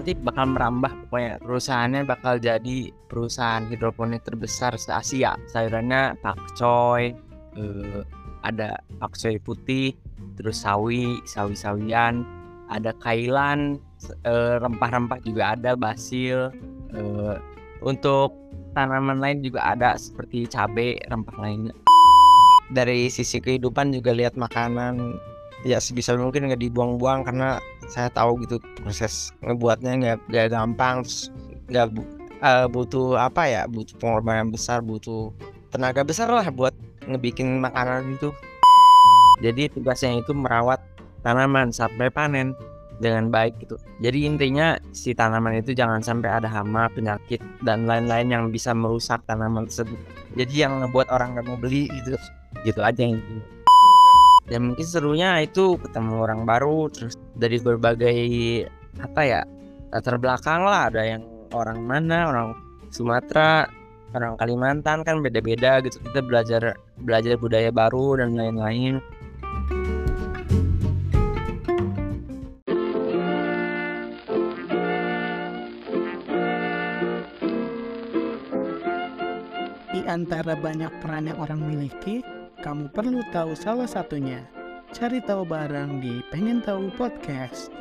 nanti bakal merambah pokoknya. Perusahaannya bakal jadi perusahaan hidroponik terbesar se Asia sayurannya pakcoy eh, ada pakcoy putih terus sawi sawi sawian ada kailan eh, rempah-rempah juga ada basil eh, untuk tanaman lain juga ada seperti cabai rempah lainnya dari sisi kehidupan juga lihat makanan ya sebisa mungkin nggak dibuang-buang karena saya tahu gitu proses ngebuatnya nggak nggak gampang nggak bu- eh, butuh apa ya butuh pengorbanan besar butuh tenaga besar lah buat ngebikin makanan itu. Jadi tugasnya itu merawat tanaman sampai panen dengan baik gitu. Jadi intinya si tanaman itu jangan sampai ada hama penyakit dan lain-lain yang bisa merusak tanaman tersebut. Jadi yang ngebuat orang nggak mau beli gitu gitu aja intinya dan mungkin serunya itu ketemu orang baru terus dari berbagai apa ya latar belakang lah. Ada yang orang mana orang Sumatera orang Kalimantan kan beda-beda gitu. Kita belajar belajar budaya baru dan lain-lain. Antara banyak peran yang orang miliki, kamu perlu tahu salah satunya. Cari tahu bareng di Pengen Tahu Podcast.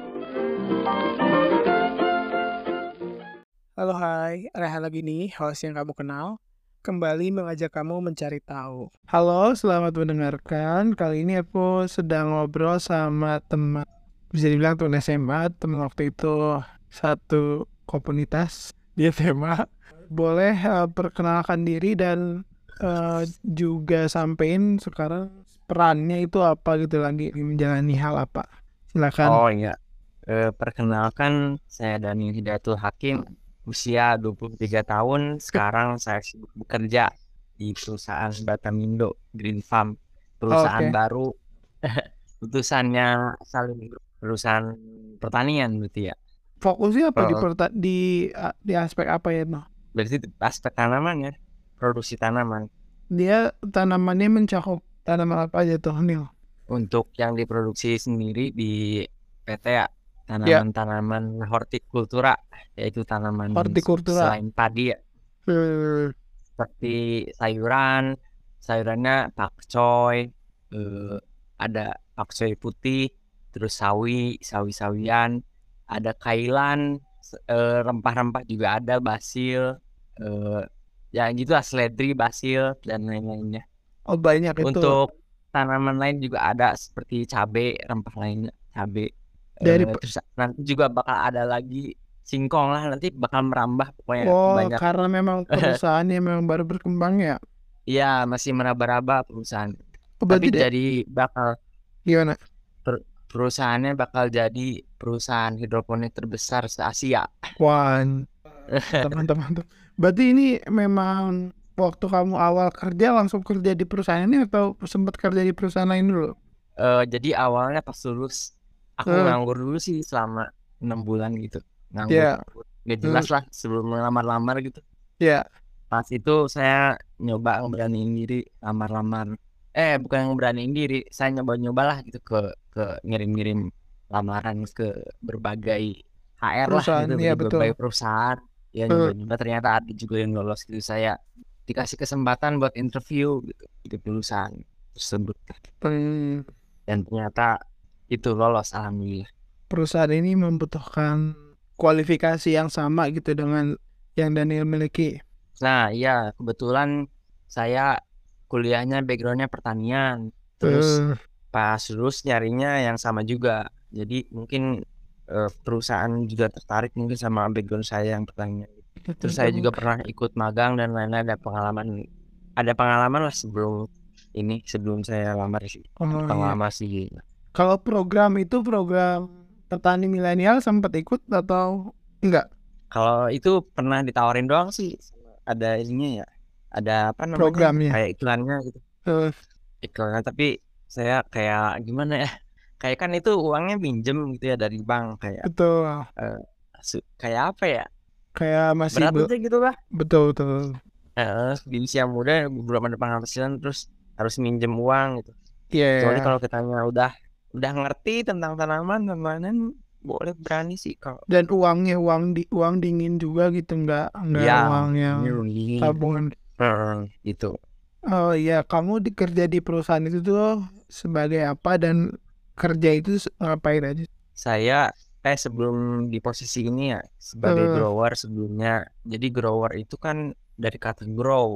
Halo hai, lagi nih, host yang kamu kenal. Kembali mengajak kamu mencari tahu. Halo, selamat mendengarkan. Kali ini aku sedang ngobrol sama teman, bisa dibilang teman SMA, teman waktu itu satu komunitas di SMA. Boleh eh, perkenalkan diri dan eh, juga sampein sekarang perannya itu apa gitu lagi menjalani hal apa. Silakan. oh iya Eh, perkenalkan saya Daniel Hidayatul Hakim usia 23 tahun sekarang saya sibuk bekerja di perusahaan Batamindo Green Farm perusahaan Oke. baru putusannya saling perusahaan pertanian berarti ya Fokusnya apa di Oh. perta- di di aspek apa ya, no? berarti aspek tanaman ya produksi tanaman Dia tanamannya mencakup tanaman apa aja tuh, Nil? untuk yang diproduksi sendiri di PT ya Ya. tanaman-tanaman hortikultura yaitu tanaman Hortikultura. selain padi ya Eh, seperti sayuran sayurannya pakcoy eh, ada pakcoy putih terus sawi sawi sawian ada kailan eh, rempah-rempah juga ada basil eh, ya gitu lah seledri basil dan lain-lainnya Oh banyak itu. untuk tanaman lain juga ada seperti cabai rempah lainnya cabai Dari pe- terus nanti juga bakal ada lagi singkong lah nanti bakal merambah pokoknya Oh, banyak karena memang perusahaannya memang baru berkembang ya. Iya masih meraba-raba perusahaan Oh, tapi dia- jadi bakal gimana? perusahaannya bakal jadi perusahaan hidroponik terbesar se Asia Wah, teman-teman tuh. Berarti ini memang waktu kamu awal kerja langsung kerja di perusahaan ini atau sempat kerja di perusahaan lain dulu? Eh, jadi awalnya pas lulus aku Hmm. nganggur dulu sih selama enam bulan gitu nganggur Iya. nggak jelas lah sebelum melamar-lamar gitu Ya, pas itu saya nyoba ngeberaniin diri lamar-lamar eh bukan ngeberaniin diri saya nyoba-nyoba lah gitu ke ke ngirim-ngirim lamaran ke berbagai HR lah Perusahaan, gitu iya, di betul. berbagai perusahaan ya Hmm. nyoba-nyoba ternyata ada juga yang lolos gitu. Saya dikasih kesempatan buat interview gitu di perusahaan tersebut. Hmm, dan ternyata itu lolos alhamdulillah. Perusahaan ini membutuhkan kualifikasi yang sama gitu dengan yang Daniel miliki. nah iya. Kebetulan saya kuliahnya backgroundnya pertanian. Terus Eh, pas lulus nyarinya yang sama juga. Jadi mungkin eh, perusahaan juga tertarik mungkin sama background saya yang pertanian terus saya juga pernah ikut magang dan lain-lain ada pengalaman ada pengalaman lah sebelum ini sebelum saya lamar sih. Oh, iya. pengalaman sih. Kalau program itu program petani milenial sempat ikut atau enggak? kalau itu pernah ditawarin doang sih ada ininya ya ada apa namanya? Programnya. kayak iklannya gitu. Eh, iklannya tapi saya kayak gimana ya kayak kan itu uangnya pinjem gitu ya dari bank kayak betul. su- kayak apa ya Kayak masih berat be- aja gitu lah betul betul. Eh, di usia muda belum ada penghasilan terus harus minjem uang gitu Iya. Soalnya kalau kitanya udah udah ngerti tentang tanaman lain-lain boleh berani sih kalau Dan uangnya uang di uang dingin juga gitu nggak nggak ya uang yang tabungan. gitu Oh iya, kamu di, kerja di perusahaan itu tuh sebagai apa dan kerja itu ngapain aja? saya eh sebelum di posisi ini ya sebagai Eh, grower sebelumnya. Jadi grower itu kan dari kata grow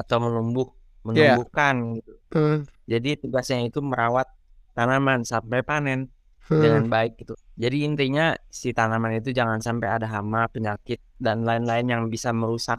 atau menumbuk ya, menumbuhkan gitu. Eh, jadi tugasnya itu merawat tanaman sampai panen eh, dengan baik gitu. Jadi intinya si tanaman itu jangan sampai ada hama penyakit dan lain-lain yang bisa merusak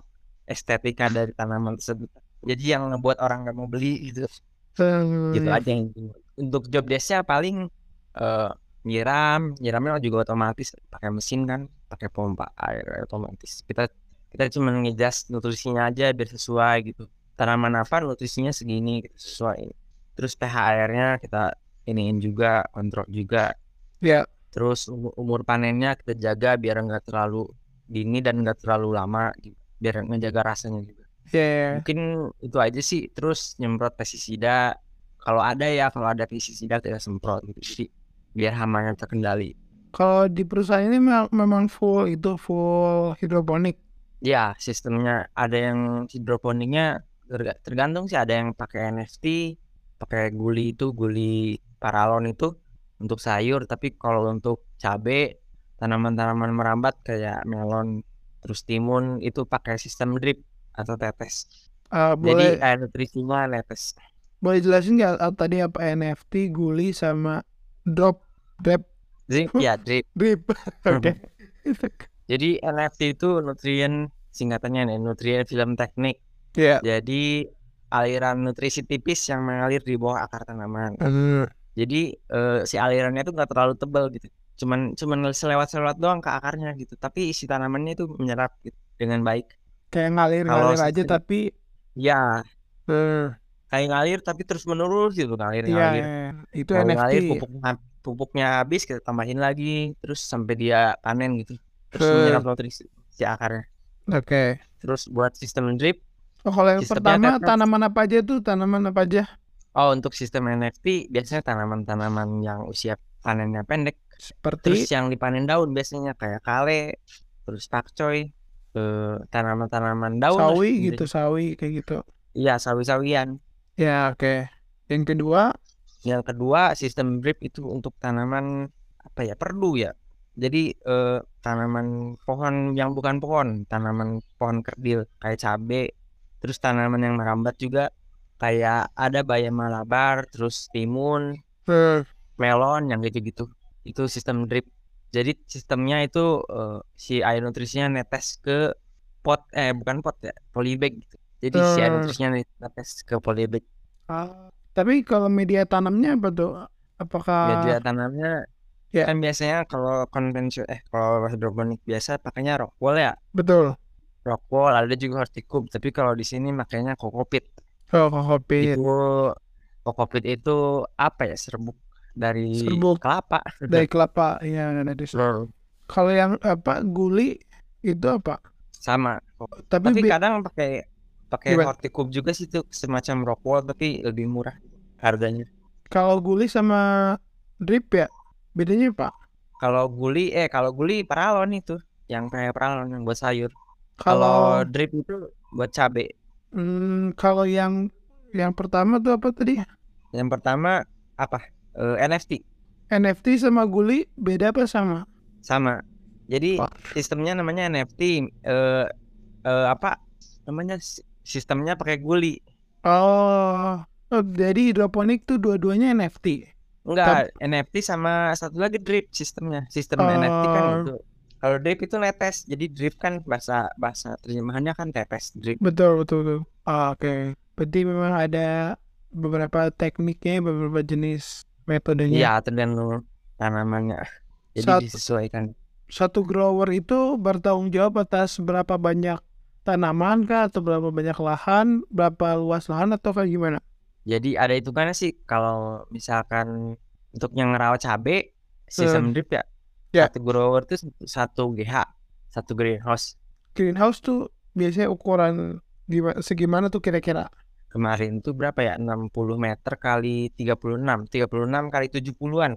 estetika dari tanaman tersebut. Jadi yang ngebuat orang nggak mau beli gitu gitu ya. aja intinya untuk job desknya paling eh, nyiram nyiramnya juga otomatis pakai mesin kan pakai pompa air otomatis. Kita kita cuma ngejust nutrisinya aja biar sesuai gitu. Tanaman apa nutrisinya segini gitu, sesuai. Terus pH airnya kita iniin juga kontrol juga. Ya, terus umur, umur panennya kita jaga biar nggak terlalu dini dan nggak terlalu lama gitu. biar ngejaga rasanya juga ya, ya. mungkin itu aja sih terus nyemprot pestisida. Kalau ada ya kalau ada pestisida kita semprot gitu. Jadi biar hamanya terkendali. Kalau di perusahaan ini memang, full itu full hidroponik. ya sistemnya ada yang hidroponiknya terga- tergantung sih. Ada yang pakai NFT pakai guli itu guli paralon itu untuk sayur. Tapi kalau untuk cabe tanaman-tanaman merambat kayak melon terus timun itu pakai sistem drip atau tetes jadi boleh air nutrisinya netes boleh jelasin nggak eh, tadi apa NFT, guli sama drop, drip, drip ya drip drip. Oke. Jadi NFT itu nutrien singkatannya nih, nutrien film teknik. Ya. Jadi aliran nutrisi tipis yang mengalir di bawah akar tanaman. Eh, Jadi eh, si alirannya itu nggak terlalu tebal gitu. Cuman cuman selewat-selewat doang ke akarnya gitu. Tapi isi tanamannya itu menyerap gitu, dengan baik. Kayak Kalau ngalir-ngalir aja sistem tapi ya eh, kayak ngalir tapi terus menerus gitu ngalir iya, ngalir. iya. itu Kalau NFT. ngalir pupuknya pupuknya habis kita tambahin lagi terus sampai dia panen gitu. Terus menyerap nutrisi si akarnya. Oke. Terus buat sistem drip Oh, kalau yang pertama tanaman apa aja tuh? Tanaman apa aja? Oh, untuk sistem NFT biasanya tanaman-tanaman yang usia panennya pendek. Seperti Terus yang dipanen daun biasanya kayak kale, terus pakcoy, tanaman-tanaman daun sawi intinya. gitu, sawi kayak gitu. Iya, sawi-sawian. Ya, oke. Yang kedua, Yang kedua, sistem drip itu untuk tanaman apa ya? Perdu ya. Jadi eh, tanaman pohon yang bukan pohon, tanaman pohon kerdil kayak cabe, terus tanaman yang merambat juga kayak ada bayam malabar, terus timun, eh, melon yang gitu-gitu itu sistem drip jadi sistemnya itu eh, si air nutrisinya netes ke pot eh bukan pot ya polybag gitu. Jadi si air nutrisinya netes ke polybag. Ah, tapi kalau media tanamnya apa tuh? Apakah media tanamnya ya. kan biasanya kalau konvensional eh kalau hidroponik biasa pakainya rock ya? Betul? rock ada juga horticulture tapi kalau di sini makanya kokopit. Oh, kokopit, itu kokopit itu apa ya serbuk dari serbuk. kelapa. Dari kelapa, ya dari Hmm, Kalau yang apa guli itu apa? sama. Tapi tapi kadang pakai pakai horticulture juga sih tuh semacam rock wool tapi lebih murah harganya. Kalau guli sama drip ya? Bedanya apa? kalau guli eh kalau guli paralon itu yang kayak paralon yang buat sayur. Kalau kalau drip itu buat cabe. Hmm, kalau yang yang pertama tuh apa tadi? yang pertama apa Eh, NFT NFT sama guli beda apa sama? sama jadi Wah. sistemnya namanya NFT eh eh, apa namanya Si- sistemnya pakai guli Oh, oh, jadi hidroponik tuh dua-duanya NFT. Tapi enggak NFT sama satu lagi drip sistemnya sistem NFT kan oh, itu kalau drip itu netes jadi drip kan bahasa bahasa terjemahannya kan tetes drip betul betul betul. Ah, Oke, berarti memang ada beberapa tekniknya, beberapa jenis metodenya. iya tergantung tanamannya jadi Satu disesuaikan satu grower itu bertanggung jawab atas berapa banyak tanaman kah atau berapa banyak lahan, berapa luas lahan atau kayak gimana? jadi ada hitungannya sih kalau misalkan untuk yang ngerawat cabe sistem drip ya ya, satu grower itu satu GH satu greenhouse greenhouse tuh biasanya ukuran gimana, segimana tuh kira-kira? Kemarin tuh berapa ya 60 meter kali 36 36 kali 70-an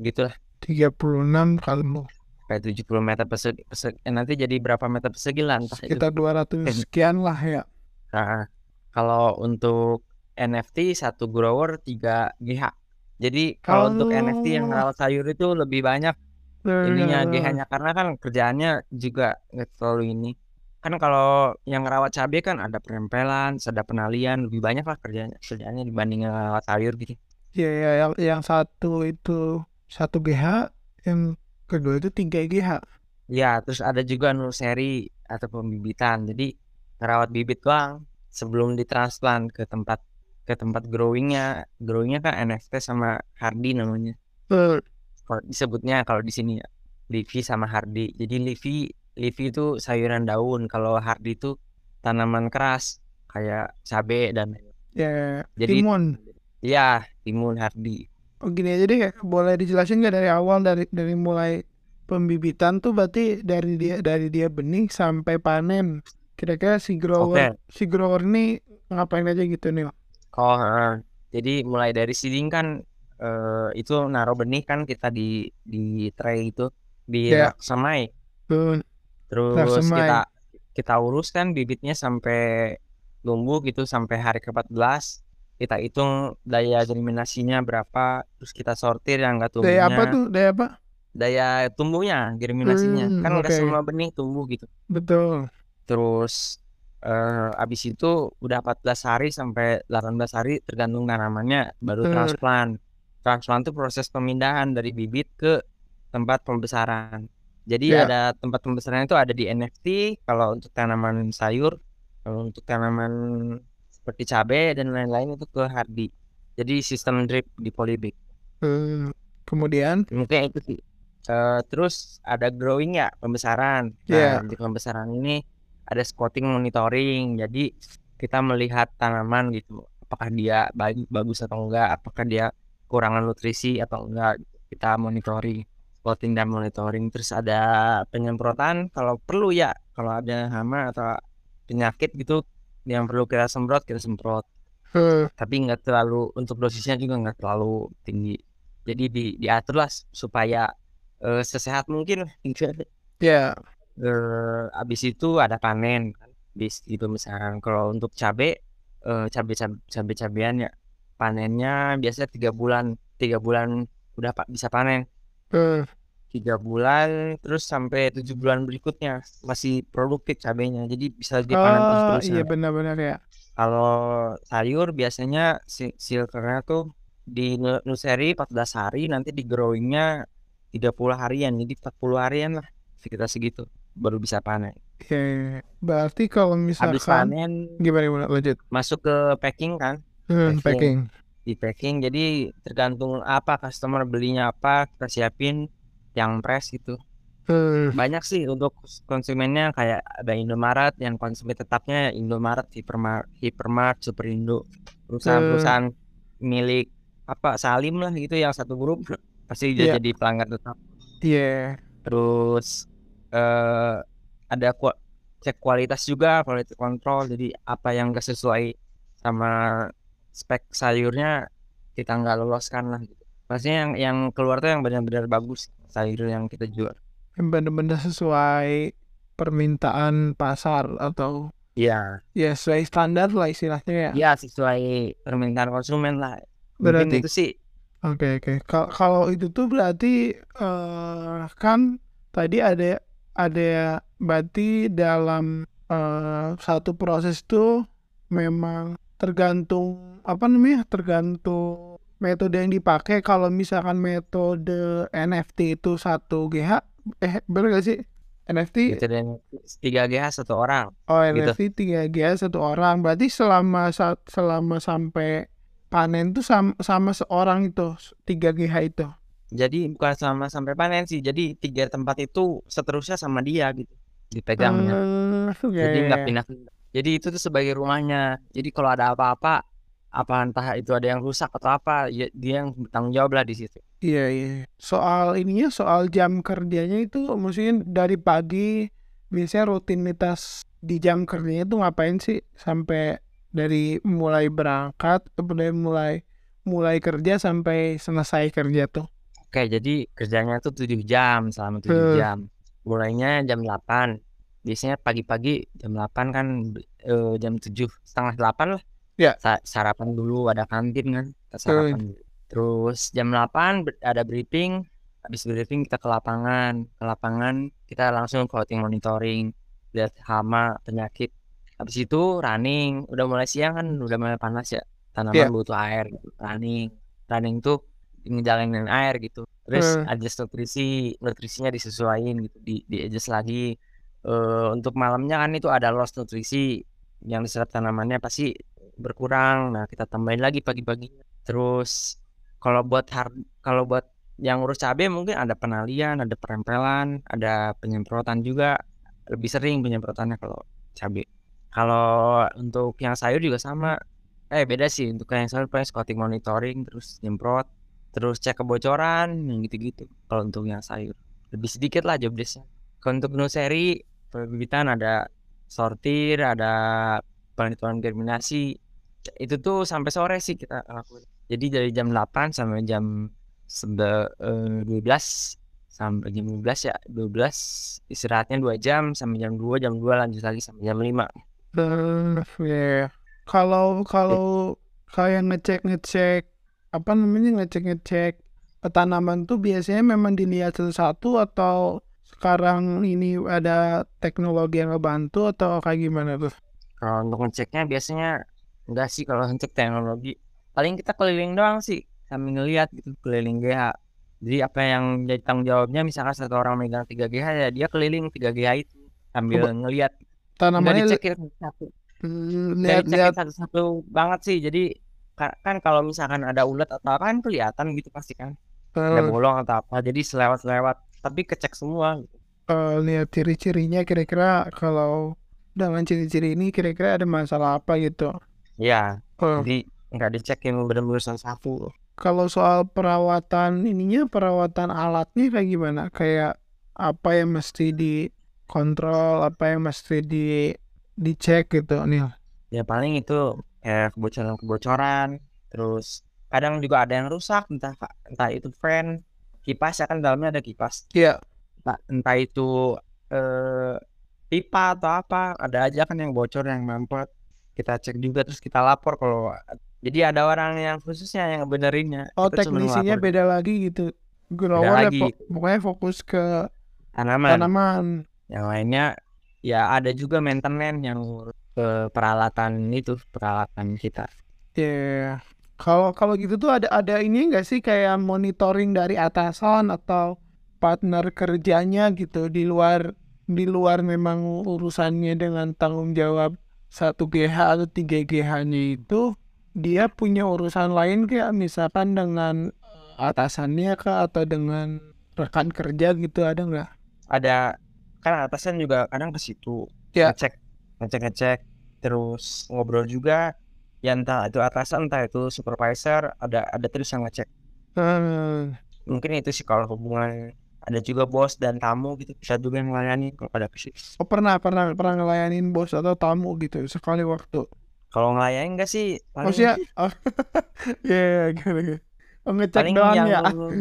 gitulah 36 kalau kayak 70 meter persegi, persegi eh, nanti jadi berapa meter persegi lah entah itu. sekitar 200 sekian lah ya. Nah, kalau untuk NFT satu grower 3 GH. Jadi kalau untuk NFT yang rawat sayur itu lebih banyak ininya GH-nya karena kan kerjaannya juga nggak terlalu ini. Kan kalau yang rawat cabai kan ada penempelan, ada penalian, lebih banyak lah kerjanya kerjaannya dibanding yang rawat sayur gitu. Iya, ya, yang yang satu itu satu GH, yang kedua itu 3 GH. Ya, terus ada juga nursery atau pembibitan. Jadi ngerawat bibit doang sebelum ditransplant ke tempat ke tempat growingnya. Growingnya kan NFT sama Hardy namanya. Kalau disebutnya kalau di sini ya Livi sama Hardy. Jadi Livi Livi itu sayuran daun, kalau Hardy itu tanaman keras kayak cabai dan ya, Jadi- timun. ya timun Hardy. Oh gini aja deh, boleh dijelasin nggak dari awal dari dari mulai pembibitan tuh berarti dari dia dari dia benih sampai panen. Kira-kira si grower si grower ini ngapain aja gitu nih? Oh, jadi mulai dari seeding kan eh, itu naruh benih kan kita di di tray itu di Ya. rak semai. Tuh, Terus kita kita urus kan bibitnya sampai tumbuh gitu sampai hari ke-14. Kita hitung daya germinasinya berapa, terus kita sortir yang enggak tumbuhnya. daya apa tuh? Daya apa? Daya tumbuhnya, germinasinya. Hmm, kan enggak oke. semua benih tumbuh gitu. Betul. Terus eh abis itu udah 14 hari sampai 18 hari tergantung tanamannya baru Hmm. transplant. Transplant itu proses pemindahan dari bibit ke tempat pembesaran. Jadi Ya. ada tempat pembesaran itu ada di NFT kalau untuk tanaman sayur, kalau untuk tanaman seperti cabai dan lain-lain itu ke Hardy. Jadi sistem drip di polybag. Eh, kemudian Mungkin itu sih. Eh, terus ada growing ya pembesaran. Iya. Nah, di pembesaran ini ada spotting monitoring. Jadi kita melihat tanaman gitu, apakah dia bagus atau enggak, apakah dia kurangan nutrisi atau enggak. Kita monitoring, spotting dan monitoring. Terus ada penyemprotan kalau perlu ya, kalau ada hama atau penyakit gitu yang perlu kita semprot kita semprot. eh, Tapi nggak terlalu untuk dosisnya juga nggak terlalu tinggi. Jadi di diatur lah supaya eh, sesehat mungkin. ya Eh, abis itu ada panen kan di di pemisahan. Kalau untuk cabe eh, cabe cabe cabean ya panennya biasanya tiga bulan tiga bulan udah pak bisa panen eh, tiga bulan terus sampai tujuh bulan berikutnya masih produktif cabenya jadi bisa dipanen terus oh terusan iya benar-benar ya. kalau sayur biasanya si silkernya tuh di nu- nursery 14 hari nanti di growingnya 30 harian jadi 40 harian lah sekitar segitu baru bisa panen ya. berarti kalau habis misalkan panen gimana gimana lanjut. masuk ke packing kan Hmm, Packing. packing. Di packing jadi tergantung apa customer belinya apa kita siapin yang press gitu. Eh, banyak sih untuk konsumennya kayak ada Indomaret yang konsumen tetapnya Indomaret Hypermart Hypermart Superindo perusahaan-perusahaan milik apa Salim lah gitu yang satu grup pasti dia Iya. jadi pelanggan tetap. Iya. terus eh ada ku- cek kualitas juga quality control jadi apa yang gak sesuai sama spek sayurnya kita nggak loloskan lah gitu. Maksudnya yang yang keluar tuh yang benar-benar bagus sayur yang kita jual. Benar-benar sesuai permintaan pasar atau Iya. Ya sesuai standar lah istilahnya ya. ya sesuai permintaan konsumen lah. Berarti mungkin itu sih. Oke oke. Kal- Kalau itu tuh berarti eh kan tadi ada ada berarti dalam eh, satu proses tuh memang tergantung apa namanya tergantung metode yang dipakai. Kalau misalkan metode NFT itu satu GH, eh bener gak sih? NFT gitu 3 GH satu orang oh gitu. NFT 3 GH satu orang. Berarti selama selama sampai panen tuh sama, sama seorang itu 3 GH itu. jadi bukan sama sampai panen sih jadi tiga tempat itu seterusnya sama dia gitu dipegangnya Eh, oke. jadi nggak pindah jadi itu tuh sebagai rumahnya jadi kalau ada apa-apa apa entah itu ada yang rusak atau apa ya, dia yang bertanggung jawab lah di situ Iya iya. Soal ininya soal jam kerjanya itu mungkin dari pagi biasanya rutinitas di jam kerjanya itu ngapain sih sampai dari mulai berangkat dari mulai mulai kerja sampai selesai kerja tuh. Oke, jadi kerjanya tuh 7 jam, selama 7 Hmm. jam. Mulainya jam 8. Biasanya pagi-pagi jam 8 kan eh, jam 7, setengah 8 lah. Ya. Sa- sarapan dulu ada kantin kan, kita sarapan dulu. Terus jam 8 ber- ada briefing. Habis briefing kita ke lapangan. Ke lapangan kita langsung plotting monitoring, lihat hama, penyakit. Habis itu running, udah mulai siang kan udah mulai panas ya. Tanaman Iya. butuh air gitu. Running. Running tuh ngejalanin air gitu. Terus Hmm. adjust nutrisi, nutrisinya disesuaikan gitu, di di adjust lagi. Eh untuk malamnya kan itu ada loss nutrisi yang diserap tanamannya pasti berkurang. Nah, kita tambahin lagi pagi-pagi. Terus kalau buat har kalau buat yang urus cabai mungkin ada penalian, ada perempelan, ada penyemprotan juga. Lebih sering penyemprotannya kalau cabai. Kalau untuk yang sayur juga sama. Eh beda sih untuk yang sayur paling scouting monitoring terus nyemprot terus cek kebocoran yang gitu-gitu kalau untuk yang sayur lebih sedikit lah job desknya kalau untuk nursery perbibitan ada sortir ada penentuan germinasi. Itu tuh sampai sore sih kita lakuin jadi dari jam 8 sampai jam eh, 12 sampai jam 12 ya 12 istirahatnya 2 jam sampai jam 2 jam 2 lanjut lagi sampai jam 5 Hmm, ya. Kalau kalau kayak ngecek-ngecek apa namanya ngecek-ngecek tanaman tuh biasanya memang dilihat satu-satu atau sekarang ini ada teknologi yang ngebantu atau kayak gimana tuh? Kalau untuk ngeceknya biasanya enggak sih kalau ngecek teknologi. Paling kita keliling doang sih sambil ngeliat gitu keliling GH. Jadi apa yang jadi tanggung jawabnya misalkan satu orang megang 3 GH ya dia keliling 3 GH itu sambil ngeliat. Enggak Tanamannya dicekin satu. Hmm, lihat-lihat dicekin satu-satu banget sih. Jadi ka- kan kalau misalkan ada ulat atau apa kan kelihatan gitu pasti kan. Ada bolong atau apa. Jadi selewat-selewat tapi kecek semua. eh, lihat ciri-cirinya kira-kira kalau dengan ciri-ciri ini kira-kira ada masalah apa gitu. Ya, Eh, jadi enggak dicekin bener-bener satu-satu. Kalau soal perawatan ininya, perawatan alatnya kayak gimana? Kayak apa yang mesti dikontrol, apa yang mesti di dicek gitu, Nil. ya paling itu kayak kebocoran-kebocoran terus kadang juga ada yang rusak entah entah itu fan kipas ya kan dalamnya ada kipas Iya. entah, entah itu eh, pipa atau apa ada aja kan yang bocor yang mampet kita cek juga terus kita lapor kalau jadi ada orang yang khususnya yang benerinnya Oh, Kita teknisinya beda lagi gitu. Ya lagi. po- pokoknya fokus ke tanaman tanaman. yang lainnya ya ada juga maintenance yang ke peralatan itu peralatan kita Ya. Kalau kalau gitu tuh ada ada ini enggak sih kayak monitoring dari atasan atau partner kerjanya gitu? Di luar di luar memang urusannya dengan tanggung jawab satu GH atau tiga GH-nya itu dia punya urusan lain kayak misalkan dengan atasannya kah? Atau dengan rekan kerja gitu ada nggak? ada. Kan atasan juga kadang ke situ. Ya. ngecek ngecek ngecek terus ngobrol juga ya entah itu atasan entah itu supervisor ada ada terus yang ngecek Hmm, mungkin itu sih kalau hubungan ada juga bos dan tamu gitu bisa juga yang melayani kalau pada ke situ oh pernah pernah pernah ngelayanin bos atau tamu gitu sekali waktu. kalau ngelayanin enggak sih paling Maksudnya, oh, ya gitu, gitu. Oh, ngecek paling doang yang ya.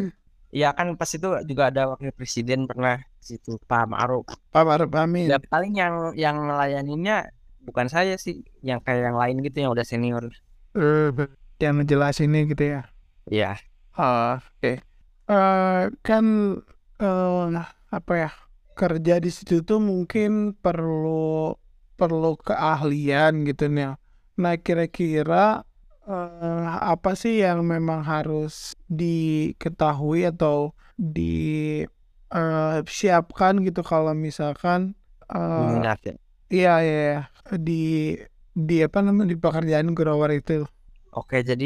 ya kan pas itu juga ada wakil presiden pernah situ Pak Ma'ruf Pak Maruf Amin. ya paling yang yang ngelayaninnya bukan saya sih yang kayak yang lain gitu yang udah senior Eh, yang ngejelasinnya gitu ya. ya Ah, oke. Eh, kan eh, apa ya? Kerja di situ tuh mungkin perlu perlu keahlian gitu nih. Nah, kira-kira eh, apa sih yang memang harus diketahui atau di eh, siapkan gitu kalau misalkan minat ya iya iya iya, di di apa namanya di pekerjaan grower itu. Oke, jadi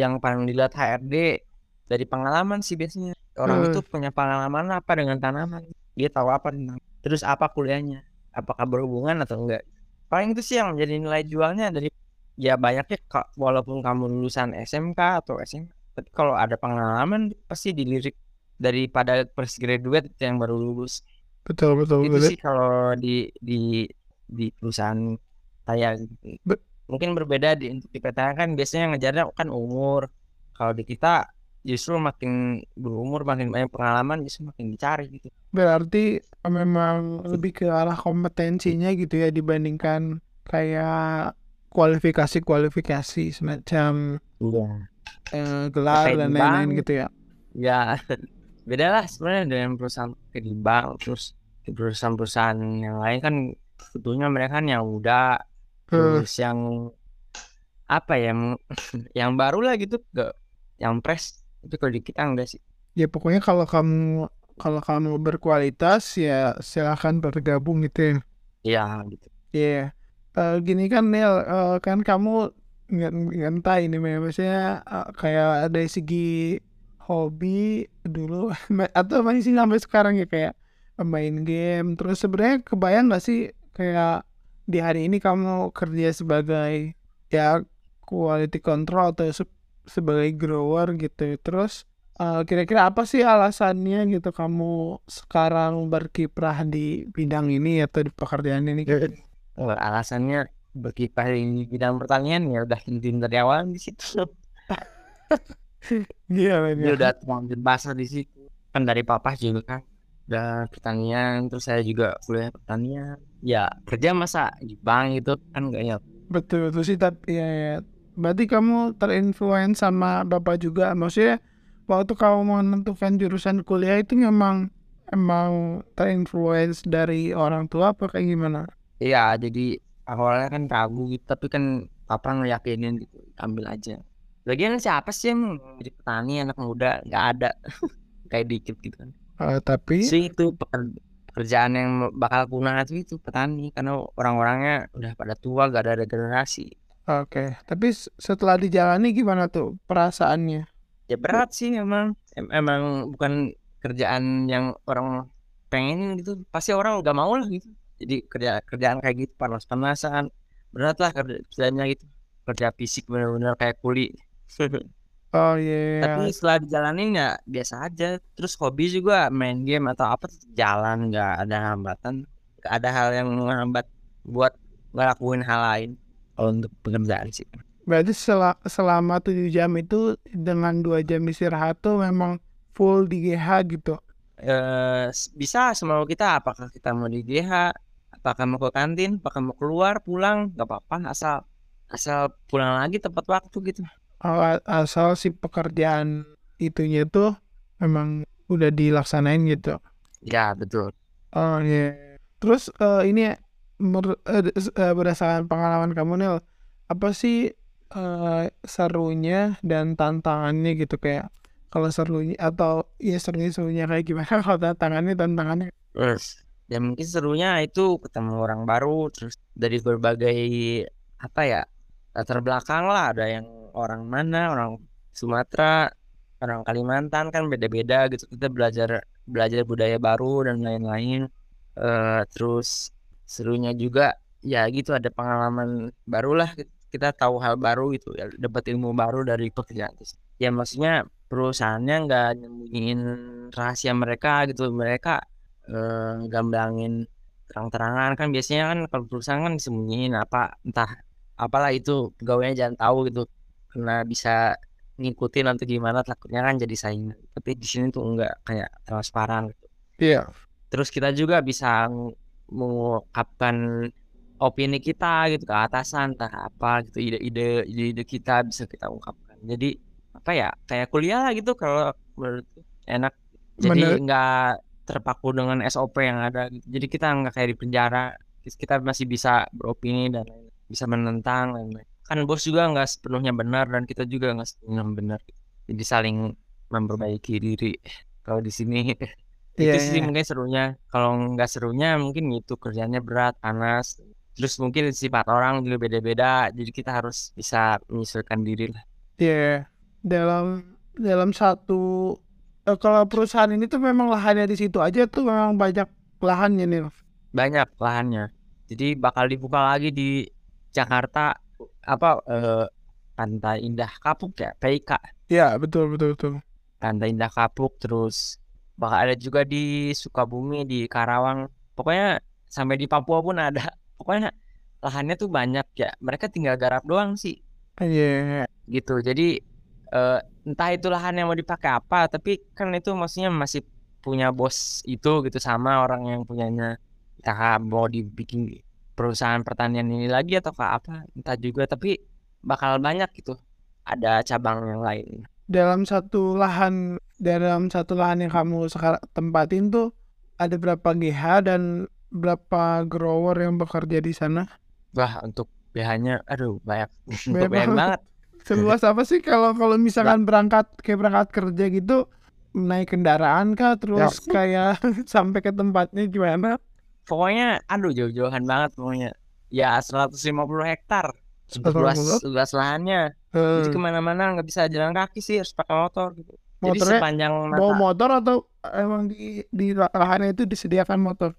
yang paling dilihat HRD dari pengalaman sih biasanya. Orang Hmm. itu punya pengalaman apa dengan tanaman. Dia tahu apa tentang. Terus apa kuliahnya? Apakah berhubungan atau enggak? Paling itu sih yang menjadi nilai jualnya dari ya banyaknya walaupun kamu lulusan SMK atau SMA, tapi kalau ada pengalaman pasti dilirik daripada fresh graduate yang baru lulus. Betul betul Itu betul. sih kalau di di di perusahaan saya. Be- mungkin berbeda di untuk di PTN kan biasanya ngejarnya kan umur. Kalau di kita justru makin berumur makin banyak pengalaman justru makin dicari gitu. Berarti memang lebih ke arah kompetensinya gitu ya dibandingkan kayak kualifikasi-kualifikasi semacam iya. eh, gelar kayak dan lain-lain gitu ya. ya beda lah sebenarnya dengan perusahaan di bank terus perusahaan-perusahaan yang lain kan sebetulnya mereka kan yang muda Hmm. terus yang apa ya yang yang baru lah gitu gak yang fresh tapi kalau di kita enggak sih Ya pokoknya kalau kamu kalau kamu berkualitas ya silahkan bergabung gitu ya. iya gitu Iya. Eh, gini kan Nel, eh, kan kamu nggak nggak ini maksudnya eh, kayak dari segi hobi dulu atau masih sampai sekarang ya kayak main game. Terus sebenarnya kebayang nggak sih kayak di hari ini kamu kerja sebagai ya quality control atau se- sebagai grower gitu. Terus eh, kira-kira apa sih alasannya gitu kamu sekarang berkiprah di bidang ini atau di pekerjaan ini? gitu? Alasannya berkiprah di bidang pertanian ya udah intim dari awal di situ Iya, dia iya. udah terlanjur basah di situ kan dari papa juga kan udah pertanian terus saya juga kuliah pertanian ya kerja masa di bank gitu kan enggak ya Betul betul sih tapi ya, ya. Berarti kamu terinfluence sama bapak juga. Maksudnya waktu kamu menentukan jurusan kuliah itu memang emang terinfluence dari orang tua apa kayak gimana? iya jadi awalnya kan ragu gitu tapi kan papa ngeyakinin gitu ambil aja lagian siapa sih yang jadi petani anak muda nggak ada kayak dikit gitu kan Eh, tapi sih itu peker- pekerjaan yang bakal punah itu itu petani karena orang-orangnya udah pada tua gak ada regenerasi. Oke. Tapi setelah dijalani gimana tuh perasaannya? ya berat sih emang Em- emang bukan kerjaan yang orang pengen gitu. Pasti orang nggak mau lah gitu. Jadi kerja kerjaan kayak gitu panas-panasan. Berat lah kerja kerjanya gitu. Kerja fisik bener-bener kayak kuli Oh iya. tapi setelah dijalanin ya biasa aja. Terus hobi juga main game atau apa jalan nggak ada hambatan. Nggak ada hal yang menghambat buat ngelakuin hal lain kalau untuk pekerjaan sih. Berarti sel- selama 7 jam itu dengan dua jam istirahat tuh memang full di GH gitu. eh bisa semau kita. Apakah kita mau di GH apakah mau ke kantin apakah mau keluar pulang nggak apa-apa. Asal asal pulang lagi tepat waktu gitu asal si pekerjaan itunya tuh memang udah dilaksanain gitu. ya betul. Oh iya. Terus eh, ini mer- eh, eh, berdasarkan pengalaman kamu Nel, apa sih eh, serunya dan tantangannya gitu? Kayak kalau serunya atau ya serunya serunya kayak gimana? Kalau tantangannya tantangannya. Terus ya mungkin serunya itu ketemu orang baru terus dari berbagai apa ya latar belakang lah. Ada yang orang mana orang Sumatera orang Kalimantan kan beda-beda gitu. Kita belajar belajar budaya baru dan lain-lain. Eh, terus serunya juga ya gitu ada pengalaman baru lah kita tahu hal baru gitu ya dapat ilmu baru dari pekerjaan itu ya maksudnya perusahaannya nggak nyembunyiin rahasia mereka gitu. Mereka eh, gamblangin terang-terangan. Kan biasanya kan kalau perusahaan kan disembunyiin apa entah apalah itu pegawainya jangan tahu gitu karena bisa ngikutin nanti gimana takutnya kan jadi saingan tapi di sini tuh enggak kayak transparan gitu. Iya. terus kita juga bisa ng- mengungkapkan opini kita gitu ke atasan entah apa gitu ide-ide ide-ide kita bisa kita ungkapkan. Jadi apa ya kayak kuliah lah gitu kalau menurutku enak. Jadi Menurut- nggak terpaku dengan SOP yang ada gitu. jadi kita nggak kayak di penjara. Kita masih bisa beropini dan bisa menentang lain-lain kan bos juga nggak sepenuhnya benar dan kita juga nggak sepenuhnya benar. Jadi saling memperbaiki diri. Kalau di sini Iya, itu sih iya. mungkin serunya. Kalau nggak serunya mungkin itu kerjanya berat panas. Terus mungkin sifat orang juga beda-beda. Jadi kita harus bisa menyesuaikan diri lah. Iya. Dalam dalam satu eh, kalau perusahaan ini tuh memang lahannya di situ aja tuh memang banyak lahannya nih. banyak lahannya. Jadi bakal dibuka lagi di Jakarta apa eh, Pantai Indah Kapuk ya? PIK Iya, betul betul betul. Pantai Indah Kapuk terus bakal ada juga di Sukabumi di Karawang. Pokoknya sampai di Papua pun ada. Pokoknya lahannya tuh banyak ya. Mereka tinggal garap doang sih. Iya. gitu. Jadi eh, entah itu lahan yang mau dipakai apa, tapi kan itu maksudnya masih punya bos itu gitu sama orang yang punyanya. Entah mau dibikin perusahaan pertanian ini lagi atau apa, entah juga tapi bakal banyak gitu. Ada cabang yang lain. Dalam satu lahan dalam satu lahan yang kamu sekarang tempatin tuh ada berapa GH dan berapa grower yang bekerja di sana? Wah, untuk BH-nya aduh banyak. Banyak banyak banget. banget. Seluas apa sih kalau kalau misalkan berangkat kayak berangkat kerja gitu naik kendaraan kah terus kayak sampai ke tempatnya gimana? Pokoknya aduh jauh-jauhan banget pokoknya. Ya 150 hektar. Luas 150? luas lahannya. Eh, Jadi ke mana-mana nggak bisa jalan kaki sih harus pakai motor gitu. Jadi Motornya sepanjang bawa mata motor atau emang di di lahannya itu disediakan motor?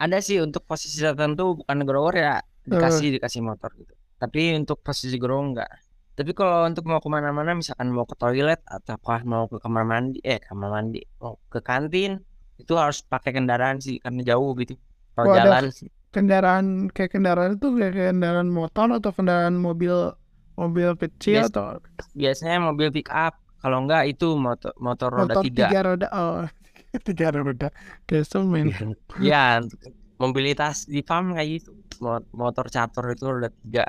ada sih untuk posisi tertentu bukan grower ya dikasih dikasih motor gitu. Tapi untuk posisi grower enggak. Tapi kalau untuk mau ke mana-mana misalkan mau ke toilet atau mau ke kamar mandi eh kamar mandi mau ke kantin itu harus pakai kendaraan sih karena jauh gitu. Kalau jalan sih. kendaraan kayak kendaraan itu kayak kendaraan motor atau kendaraan mobil mobil kecil Bias- atau biasanya mobil pick up kalau enggak itu motor motor roda motor tiga. tiga roda? Oh, tiga roda. Kesel men. ya untuk mobilitas di farm kayak gitu Mo- motor catur itu roda tiga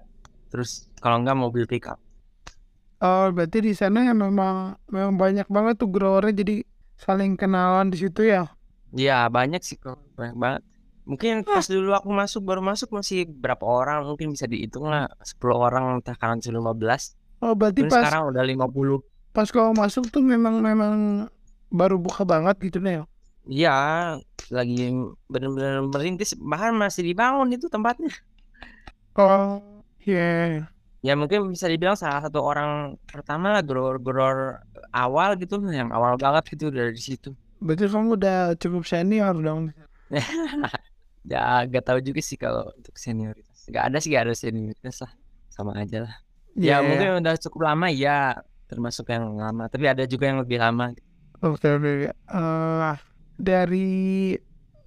terus kalau enggak mobil pick up Oh, berarti di sana ya memang memang banyak banget tuh growernya jadi saling kenalan di situ ya. Ya banyak sih kok banyak banget. Mungkin pas dulu aku masuk baru masuk masih berapa orang mungkin bisa dihitung lah 10 orang entah kan 15 Oh, berarti Terus pas sekarang udah 50 pas kau masuk tuh memang memang baru buka banget gitu nih. iya lagi bener-bener merintis bahkan masih dibangun itu tempatnya. Oh, iya. ya mungkin bisa dibilang salah satu orang pertama lah grower-grower awal gitu yang awal banget gitu dari situ Berarti kamu udah cukup senior dong. ya gak tahu juga sih kalau untuk senioritas. Gak ada sih gak ada senioritas lah. Sama aja lah. Iya, ya mungkin udah cukup lama ya termasuk yang lama. Tapi ada juga yang lebih lama. Oke, oke. Eh, dari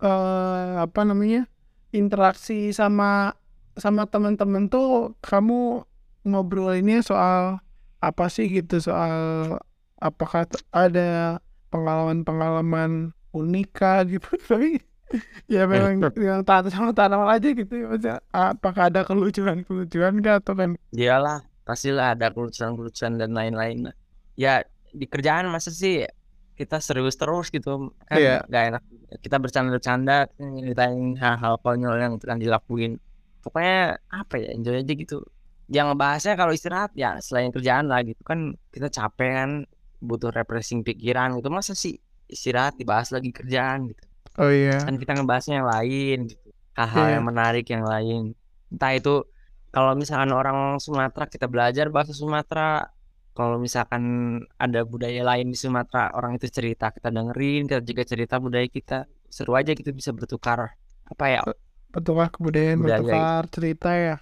eh apa namanya? Interaksi sama sama teman-teman tuh kamu ngobrolinnya soal apa sih gitu? Soal apakah ada pengalaman-pengalaman unik kah gitu tapi ya memang yang tata sama tanaman aja gitu ya maksudnya apakah ada kelucuan-kelucuan kah atau kan Iyalah, pastilah ada kelucuan-kelucuan dan lain-lain. Ya di kerjaan masa sih kita serius terus gitu kan Iya. gak enak. Kita bercanda-bercanda nyeritain hal-hal konyol yang sedang dilakuin. Pokoknya apa ya enjoy aja gitu. Yang bahasnya kalau istirahat ya selain kerjaan lah gitu kan kita capek kan butuh refreshing pikiran gitu masa sih istirahat dibahas lagi kerjaan gitu. Oh iya. Kan kita ngebahasnya yang lain gitu hal-hal Iya. yang menarik yang lain. Entah itu kalau misalkan orang Sumatera kita belajar bahasa Sumatera. Kalau misalkan ada budaya lain di Sumatera orang itu cerita kita dengerin kita juga cerita budaya kita. Seru aja gitu bisa bertukar apa ya betulkah kebudayaan Budaya bertukar cerita ya?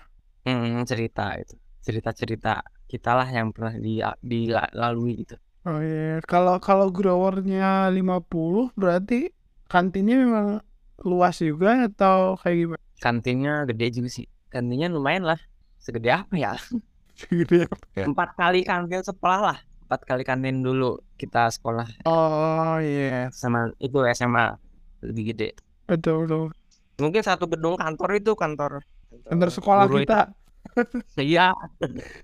Hmm, cerita itu. Cerita-cerita kita lah yang pernah di, dilalui gitu Oh iya, kalau kalau growernya 50 berarti kantinnya memang luas juga atau kayak gimana? kantinnya gede juga sih. Kantinnya lumayan lah. Segede apa ya? Gitu ya. empat kali kantin sekolah lah. Empat kali kantin dulu kita sekolah. Oh iya, sama itu SMA lebih gede. Betul betul. mungkin satu gedung kantor itu kantor Kantor sekolah guru itu. kita. iya.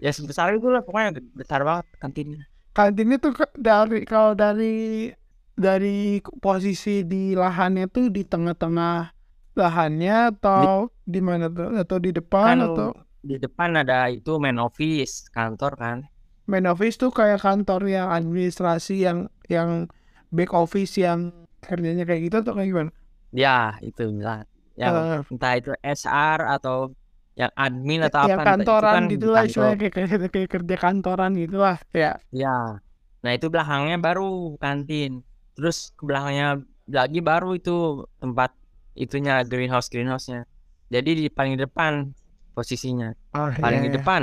Ya sebesar itu lah pokoknya besar banget kantinnya Kantinnya tuh dari kalau dari dari posisi di lahannya tuh di tengah-tengah lahannya atau di mana tuh? Atau di depan kan atau di depan ada itu main office kantor kan main office tuh kayak kantor yang administrasi yang yang back office yang kerjanya kayak gitu atau kayak gimana? ya itu lah yang Eh, entah itu SR atau yang admin atau yang apa entah, itu kantoran kan di gitu lah kantor. istilahnya kayak, kayak, kayak kerja kantoran gitu lah ya Ya, nah itu belakangnya baru kantin. Terus ke belakangnya lagi baru itu tempat itunya greenhouse greenhouse-nya. Jadi di paling depan posisinya, oh, paling di iya, depan.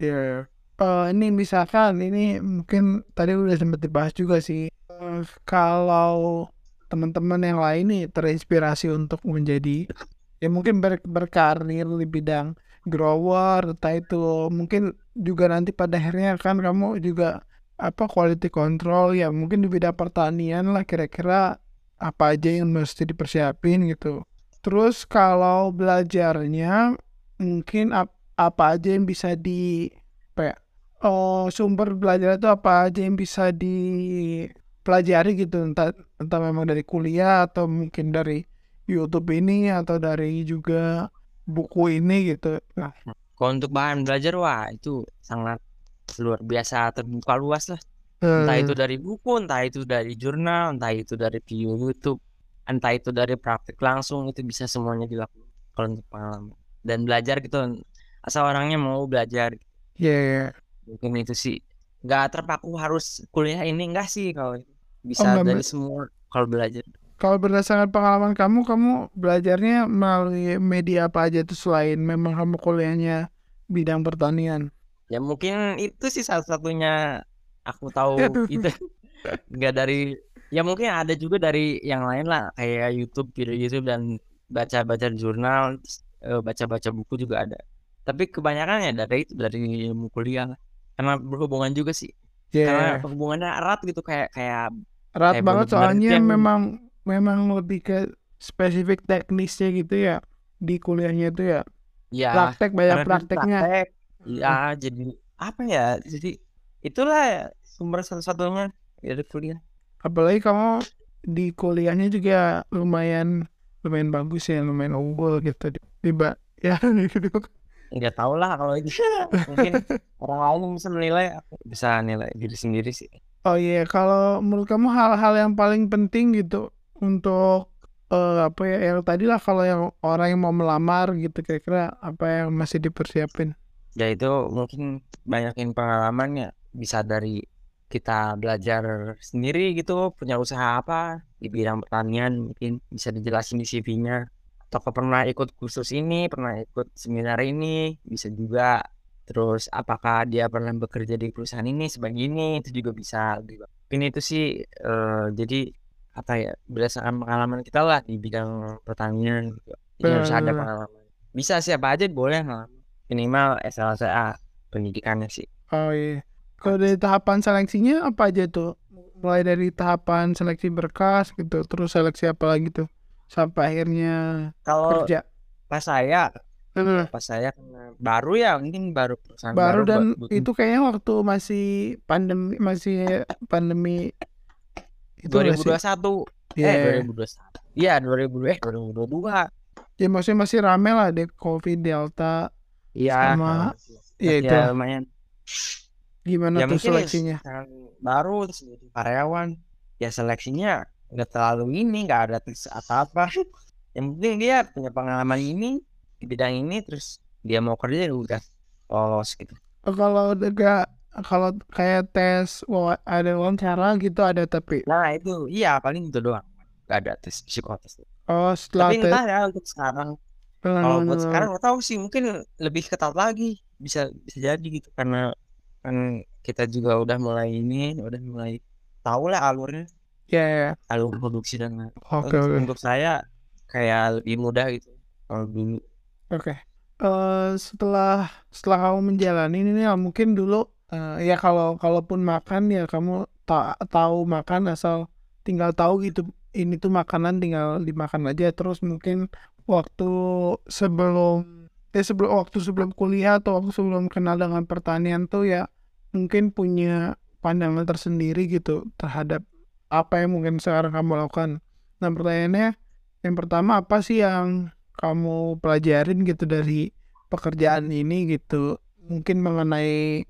iya, iya. Eh, ini misalkan ini mungkin tadi udah sempat dibahas juga sih Eh, kalau teman-teman yang lain nih terinspirasi untuk menjadi ya mungkin ber- berkarir di bidang grower entah itu mungkin juga nanti pada akhirnya kan kamu juga apa quality control ya mungkin di bidang pertanian lah kira-kira apa aja yang mesti dipersiapin gitu. Terus kalau belajarnya mungkin ap- apa aja yang bisa di apa ya, oh sumber belajar itu apa aja yang bisa dipelajari gitu entah entah memang dari kuliah atau mungkin dari YouTube ini atau dari juga buku ini gitu. Nah, Kalau untuk bahan belajar wah itu sangat luar biasa terbuka luas lah. Entah itu dari buku, entah itu dari jurnal, entah itu dari video YouTube, entah itu dari praktik langsung itu bisa semuanya dilakukan kalau untuk pengalaman. Dan belajar gitu asal orangnya mau belajar ya ya. mungkin itu sih nggak terpaku harus kuliah ini enggak sih kalau. Oh bisa enggak, dari semua kalau belajar. Kalau berdasarkan pengalaman kamu, kamu belajarnya melalui media apa aja tuh selain memang kamu kuliahnya bidang pertanian? Ya mungkin itu sih satu-satunya aku tahu itu. Nggak dari ya mungkin ada juga dari yang lain lah kayak YouTube video YouTube dan baca-baca jurnal eh, baca-baca buku juga ada. Tapi kebanyakan ya dari itu dari ilmu kuliah lah. Karena berhubungan juga sih. Karena Ya, hubungannya erat gitu kayak kayak erat kayak banget soalnya yang memang memang lebih ke spesifik teknisnya gitu ya di kuliahnya itu ya. ya Praktek banyak prakteknya. praktek ya jadi apa ya jadi itulah ya sumber satu-satunya dari kuliah Apalagi kamu di kuliahnya juga lumayan lumayan bagus ya, lumayan unggul gitu. Tiba ya gitu. nggak tahu lah kalau itu mungkin orang lain bisa menilai aku bisa nilai diri sendiri sih Oh iya, kalau menurut kamu hal-hal yang paling penting gitu untuk eh, apa ya yang tadi lah kalau yang orang yang mau melamar gitu kira-kira apa yang masih dipersiapin? ya itu mungkin banyakin pengalamannya bisa dari kita belajar sendiri gitu punya usaha apa di bidang pertanian mungkin bisa dijelasin di CV-nya atau pernah ikut kursus ini pernah ikut seminar ini bisa juga. Terus apakah dia pernah bekerja di perusahaan ini sebagai ini itu juga bisa mungkin itu sih eh, jadi apa ya berdasarkan pengalaman kita lah di bidang pertanian gitu. Jadi harus ada Benar. pengalaman bisa siapa aja boleh lah minimal SLCA pendidikannya sih Oh iya. Kalau dari tahapan seleksinya apa aja tuh? Mulai dari tahapan seleksi berkas gitu, terus seleksi apa lagi tuh? Sampai akhirnya kalau kerja. pas saya Heeh. pas saya baru ya mungkin baru Baru baru dan buat itu kayaknya waktu masih pandemi masih pandemi itu nggak sih? 2021 Iya. eh 2021 iya 2000 eh 2022 Ya maksudnya masih rame lah deh COVID Delta iya. sama masih ya itu. ya lumayan. Gimana ya tuh ya seleksinya? baru terus karyawan. Ya seleksinya nggak terlalu ini nggak ada tes apa apa yang penting dia punya pengalaman ini di bidang ini terus dia mau kerja udah lolos gitu. Oh, Kalau enggak kalau kayak tes wawa- ada wawancara gitu ada tapi nah itu. Iya paling itu doang. Nggak ada tes psikotes oh setelah tapi tes entah ya untuk sekarang. Kalau buat sekarang nggak tahu sih mungkin lebih ketat lagi. Bisa bisa jadi gitu karena kan kita juga udah mulai ini udah mulai tahu lah alurnya. Ya ya. alur produksi dan lain. Oke Untuk- saya kayak lebih mudah gitu kalau dulu. Oke. Eh, setelah setelah kamu menjalani ini mungkin dulu eh, ya kalau kalaupun makan ya kamu ta tahu makan asal tinggal tahu gitu ini tuh makanan tinggal dimakan aja terus mungkin waktu sebelum ya sebelum waktu sebelum kuliah atau waktu sebelum kenal dengan pertanian tuh ya mungkin punya pandangan tersendiri gitu terhadap apa yang mungkin sekarang kamu lakukan. Nah pertanyaannya yang pertama apa sih yang kamu pelajarin gitu dari pekerjaan ini gitu mungkin mengenai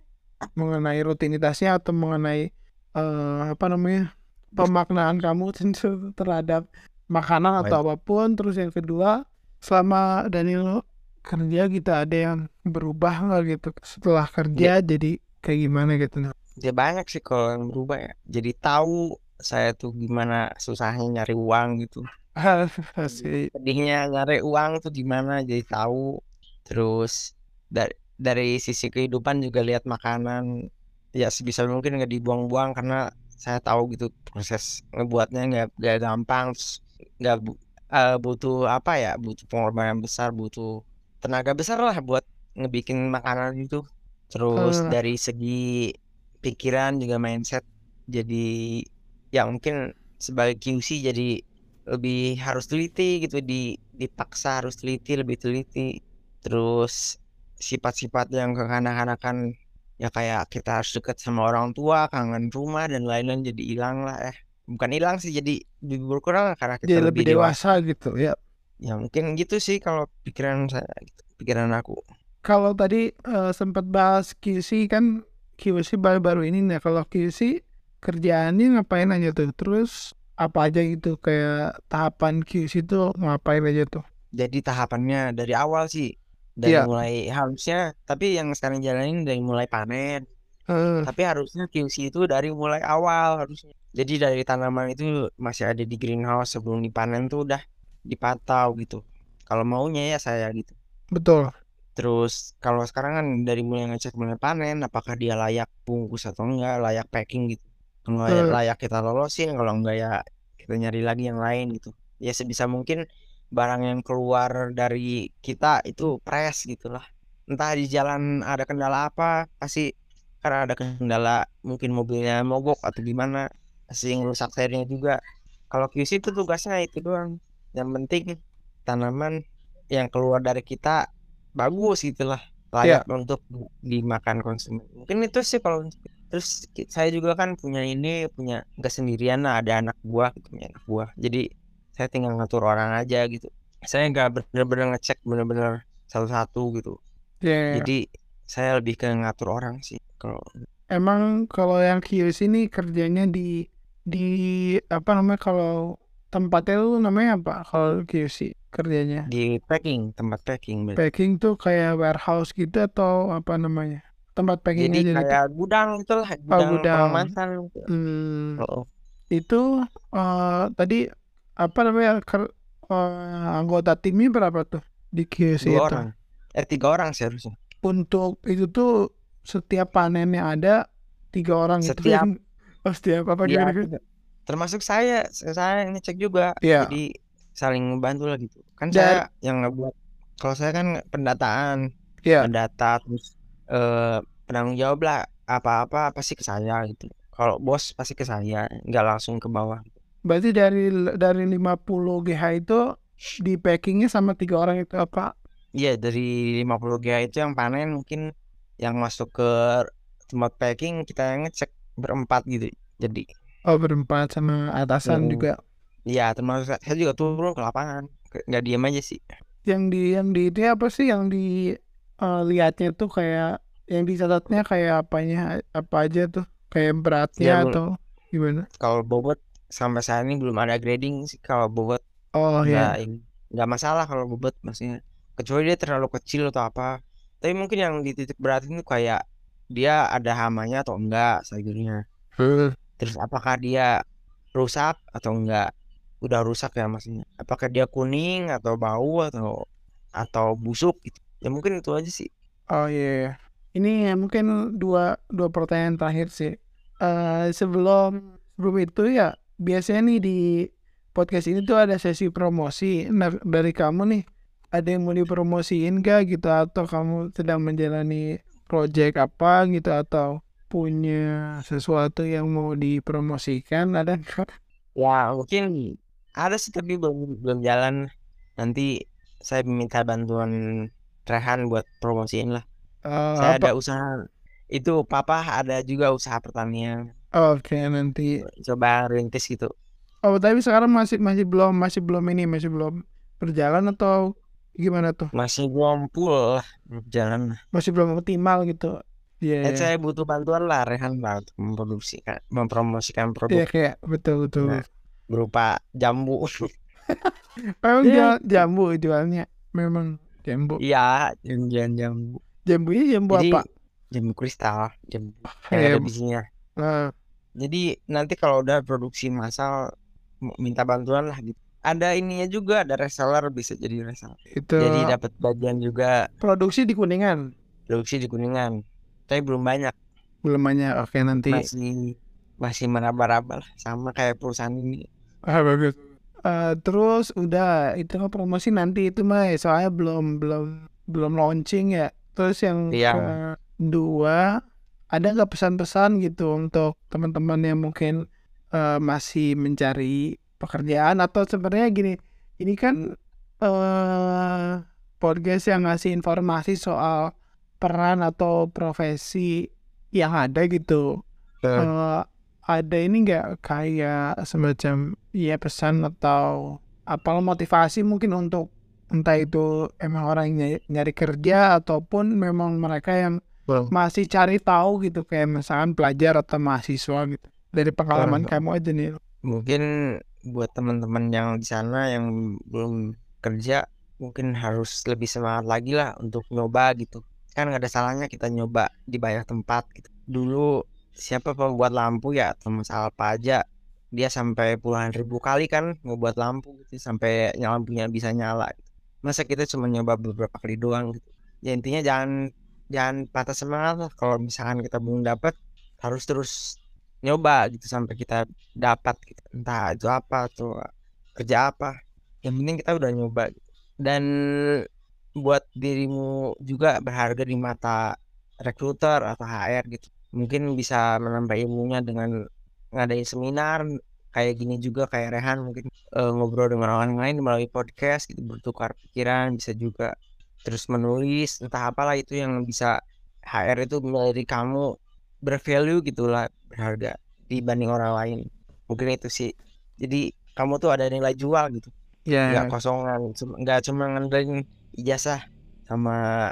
mengenai rutinitasnya atau mengenai eh, apa namanya pemaknaan kamu terhadap makanan atau apa pun. Terus yang kedua selama Daniel kerja gitu ada yang berubah nggak gitu? Setelah kerja jadi kayak gimana gitu? Ya banyak sih kalau yang berubah ya. Jadi tahu saya tuh gimana susahnya nyari uang gitu. Sedihnya nyari uang tuh gimana jadi tahu. Terus dari dari sisi kehidupan juga lihat makanan ya sebisa mungkin nggak dibuang-buang karena saya tahu gitu proses ngebuatnya nggak nggak gampang nggak eh, butuh apa ya butuh pengorbanan besar butuh tenaga besar lah buat ngebikin makanan itu Terus Eh. dari segi pikiran juga mindset jadi ya mungkin sebagai QC jadi lebih harus teliti gitu di dipaksa harus teliti lebih teliti. Terus sifat-sifat yang kekanak-kanakan ya kayak kita harus dekat sama orang tua, kangen rumah dan lain-lain jadi hilang lah eh. Bukan hilang sih jadi lebih berkurang karena kita Jadi lebih dewasa. dewasa gitu ya. Ya mungkin gitu sih kalau pikiran saya gitu, pikiran aku. Kalau tadi eh, sempat bahas QC kan QC baru-baru ini nah kalau QC kerjaannya ngapain aja tuh? Terus apa aja gitu kayak tahapan QC itu ngapain aja tuh? Jadi tahapannya dari awal sih dari Iya. mulai harusnya tapi yang sekarang jalanin dari mulai panen. Eh, tapi harusnya QC itu dari mulai awal harusnya. Jadi dari tanaman itu masih ada di greenhouse sebelum dipanen tuh udah dipantau gitu. Kalau maunya ya saya gitu. Betul. terus kalau sekarang kan dari mulai ngecek mulai panen apakah dia layak bungkus atau enggak layak packing gitu. Kalau layak, Eh. layak kita lolosin kalau enggak ya kita nyari lagi yang lain gitu. Ya sebisa mungkin barang yang keluar dari kita itu press gitulah entah di jalan ada kendala apa pasti karena ada kendala mungkin mobilnya mogok atau gimana pasti ngerusak serinya juga. Kalau QC itu tugasnya itu doang. Yang penting tanaman yang keluar dari kita bagus gitulah layak untuk dimakan konsumen. Mungkin itu sih kalau terus saya juga kan punya ini punya nggak sendirian lah ada anak buah gitu punya anak buah. Jadi saya tinggal ngatur orang aja gitu saya nggak bener-bener ngecek bener-bener satu-satu gitu Ya, jadi saya lebih ke ngatur orang sih kalau emang kalau yang QC ini kerjanya di di apa namanya kalau tempatnya tuh namanya apa kalau QC kerjanya? di packing tempat packing berarti. Packing tuh kayak warehouse gitu atau apa namanya? Tempat packing jadi gitu. kayak gudang itulah gudang, gudang. pengemasan Hmm, oh, itu eh, tadi apa namanya ker- eh, anggota timnya berapa tuh di QC dua itu? orang eh tiga orang sih harusnya Untuk itu tuh setiap panennya ada tiga orang gitu. Setiap. Oh, setiap apa gimana? tiga. termasuk saya saya ngecek juga Iya. jadi saling membantu lah gitu kan Dan- saya yang ngebuat kalau saya kan pendataan Iya. pendata terus eh penanggung jawab lah apa-apa pasti ke saya gitu kalau bos pasti ke saya nggak langsung ke bawah Berarti dari dari 50 GH itu di packingnya sama tiga orang itu apa? iya dari 50 GH itu yang panen mungkin yang masuk ke tempat packing kita yang ngecek berempat gitu jadi Oh berempat sama atasan Hmm. juga. ya termasuk saya- juga turun ke lapangan nggak diem aja sih Yang di yang di itu apa sih yang di eh, lihatnya tuh kayak yang dicatatnya kayak apanya apa aja tuh kayak beratnya Ya, atau gimana? kalau bobot sampai saat ini belum ada grading sih kalau bobot Oh nggak ya. ini- nggak masalah kalau bobot maksudnya kecuali dia terlalu kecil atau apa tapi mungkin yang di titik berat itu kayak dia ada hamanya atau enggak sayurnya terus apakah dia rusak atau enggak udah rusak ya maksudnya apakah dia kuning atau bau atau atau busuk gitu ya mungkin itu aja sih Oh iya. iya. Ini ya mungkin dua dua pertanyaan terakhir sih. Eh sebelum sebelum itu ya biasanya nih di podcast ini tuh ada sesi promosi. Nah, dari kamu nih ada yang mau dipromosiin gak gitu atau kamu sedang menjalani project apa gitu atau punya sesuatu yang mau dipromosikan ada nggak? ya mungkin ada sih tapi belum belum jalan nanti saya minta bantuan Rehan buat promosiin lah Eh, saya apa? ada usaha itu papa ada juga usaha pertanian Oke nanti. coba rintis gitu Oh tapi sekarang masih masih belum masih belum ini masih belum berjalan atau gimana tuh? masih belum full lah belum jalan lah Masih belum optimal gitu. Iya. Eh, iya. saya butuh bantuan lah Rehan lah untuk memproduksikan mempromosikan Iya produk kayak betul betul. Nah. berupa jambu Memang Iya. jual jambu jualnya. Memang jambu. iya jangan jambu Jambunya jambu jadi apa? jambu kristal jambu yang Kayak ada bisinya eh, jadi nanti kalau udah produksi massal minta bantuan lah gitu ada ininya juga ada reseller bisa jadi reseller itu jadi dapat bagian juga produksi di Kuningan. produksi di kuningan tapi belum banyak Belum banyak. Oke nanti. masih masih meraba-raba lah sama kayak perusahaan ini Ah bagus. Eh, terus udah itu mah promosi nanti itu mah soalnya belum belum belum launching ya. Terus yang Iya. ke dua ada nggak pesan-pesan gitu untuk teman-teman yang mungkin uh, masih mencari pekerjaan? Atau sebenarnya gini ini kan uh, podcast yang ngasih informasi soal peran atau profesi yang ada gitu. Uh, ada ini nggak kayak semacam ya pesan atau apa motivasi mungkin untuk entah itu emang orang yang nyari, nyari kerja ataupun memang mereka yang well. masih cari tahu gitu kayak misalkan pelajar atau mahasiswa gitu dari pengalaman well. kamu aja nih mungkin buat teman-teman yang di sana yang belum kerja mungkin harus lebih semangat lagi lah untuk nyoba gitu kan nggak ada salahnya kita nyoba di banyak tempat gitu dulu siapa pembuat lampu ya Thomas Alva aja dia sampai puluhan ribu kali kan ngebuat lampu gitu sampai lampunya bisa nyala gitu. masa kita cuma nyoba beberapa kali doang gitu ya intinya jangan jangan patah semangat lah kalau misalkan kita belum dapat harus terus nyoba gitu sampai kita dapat gitu. entah itu apa atau kerja apa yang penting kita udah nyoba gitu. dan buat dirimu juga berharga di mata rekruter atau HR gitu mungkin bisa menambah ilmunya dengan ngadain seminar kayak gini juga kayak Rehan mungkin uh, ngobrol dengan orang lain melalui podcast gitu bertukar pikiran bisa juga terus menulis entah apalah itu yang bisa HR itu menjadi kamu bervalue gitulah berharga dibanding orang lain. Mungkin itu sih. Jadi kamu tuh ada nilai jual gitu. Ya nggak kosongan nggak cuma ngandelin ijazah sama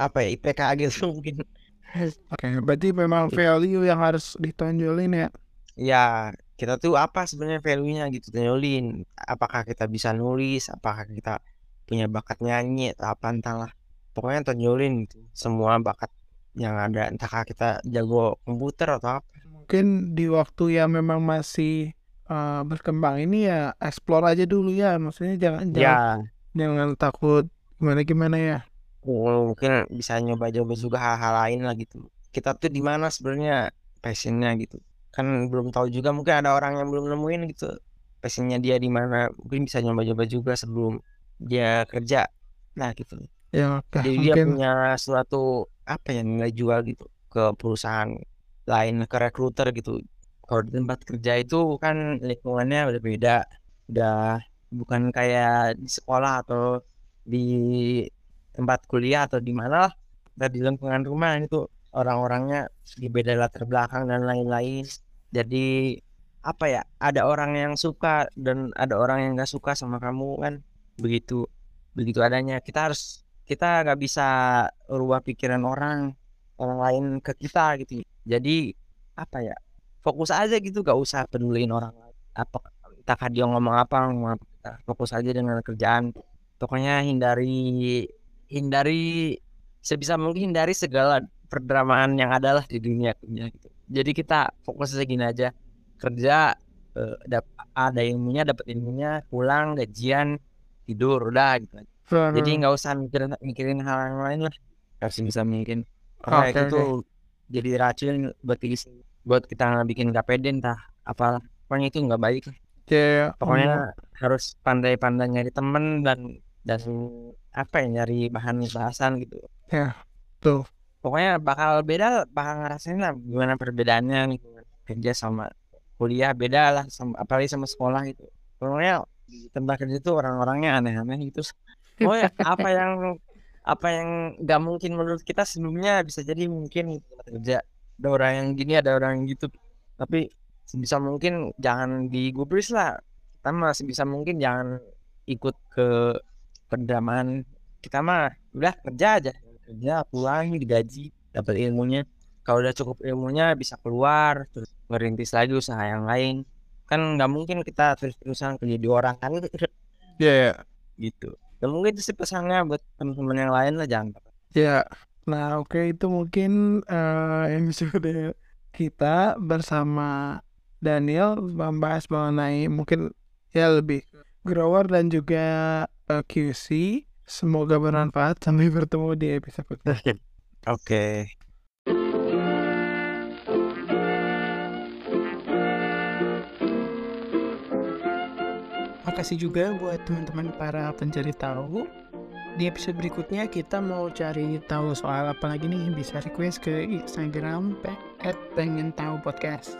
apa ya IPK gitu mungkin. Oke, okay, berarti memang value yang harus ditonjolin ya? Ya, kita tuh apa sebenarnya value-nya gitu tonjolin. Apakah kita bisa nulis, apakah kita punya bakat nyanyi atau apa entahlah. Pokoknya tonjolin gitu. semua bakat yang ada. Entahkah kita jago komputer atau apa. Mungkin di waktu yang memang masih uh, berkembang ini ya explore aja dulu ya. Maksudnya jangan ya. jangan, jangan takut gimana gimana ya mungkin bisa nyoba-nyoba juga hal-hal lain lah gitu kita tuh di mana sebenarnya passionnya gitu kan belum tahu juga mungkin ada orang yang belum nemuin gitu passionnya dia di mana mungkin bisa nyoba-nyoba juga sebelum dia kerja. Nah gitu. Ya okay. jadi mungkin... dia punya suatu apa ya nilai jual gitu ke perusahaan lain ke rekruter gitu. Kalau di tempat kerja itu kan lingkungannya udah beda udah bukan kayak di sekolah atau di tempat kuliah atau di mana lah. Di lingkungan rumah itu orang-orangnya di beda latar belakang dan lain-lain. Jadi apa ya ada orang yang suka dan ada orang yang nggak suka sama kamu kan begitu begitu adanya. Kita harus kita nggak bisa rubah pikiran orang orang lain ke kita gitu. Jadi apa ya fokus aja gitu gak usah peduliin orang apa entah dia ngomong apa ngomong apa fokus aja dengan kerjaan. Pokoknya hindari hindari sebisa mungkin hindari segala perdramaan yang ada lah di dunia kerja gitu. Jadi kita fokus aja gini aja. Kerja eh, ada ilmunya dapat ilmunya pulang gajian tidur udah gitu. Hmm. Jadi nggak usah mikirin mikirin hal yang lain lah. Harus bisa mungkin. Karena okay, itu okay. jadi racun buat kita buat kita bikin gak pede entah apa. Pokoknya itu nggak baik yeah, pokoknya um, harus pandai-pandai nyari temen dan dan apa ya nyari bahan bahasan gitu. Ya tuh pokoknya bakal beda bakal ngerasain lah gimana perbedaannya gitu. Kerja sama kuliah beda lah sama apalagi sama sekolah gitu. Pokoknya tempat kerja itu orang-orangnya aneh-aneh gitu. Oh ya apa yang apa yang nggak mungkin menurut kita sebelumnya bisa jadi mungkin kerja. Ada orang yang gini ada orang yang gitu. Tapi sebisa mungkin jangan digubris lah. Kita masih bisa mungkin jangan ikut ke pendamaan kita mah udah kerja aja. Kerja pulang digaji dapat ilmunya. Kalau udah cukup ilmunya bisa keluar terus merintis lagi usaha yang lain kan nggak mungkin kita terus-terusan kerja di orang kan ya yeah, yeah. gitu dan mungkin itu sih pesannya buat teman-teman yang lain lah jangan ya yeah. nah oke okay, itu mungkin uh, yang sudah kita bersama Daniel membahas mengenai mungkin ya lebih grower dan juga uh, QC. Semoga bermanfaat. Sampai bertemu di episode berikutnya. Oke. Makasih juga buat teman-teman para pencari tahu Di episode berikutnya kita mau cari tahu soal apa lagi nih bisa request ke Instagram at pengen tahu podcast.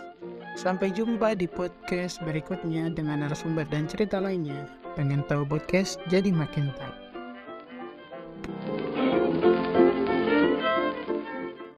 Sampai jumpa di podcast berikutnya dengan narasumber dan cerita lainnya. Pengen tahu podcast jadi makin tahu.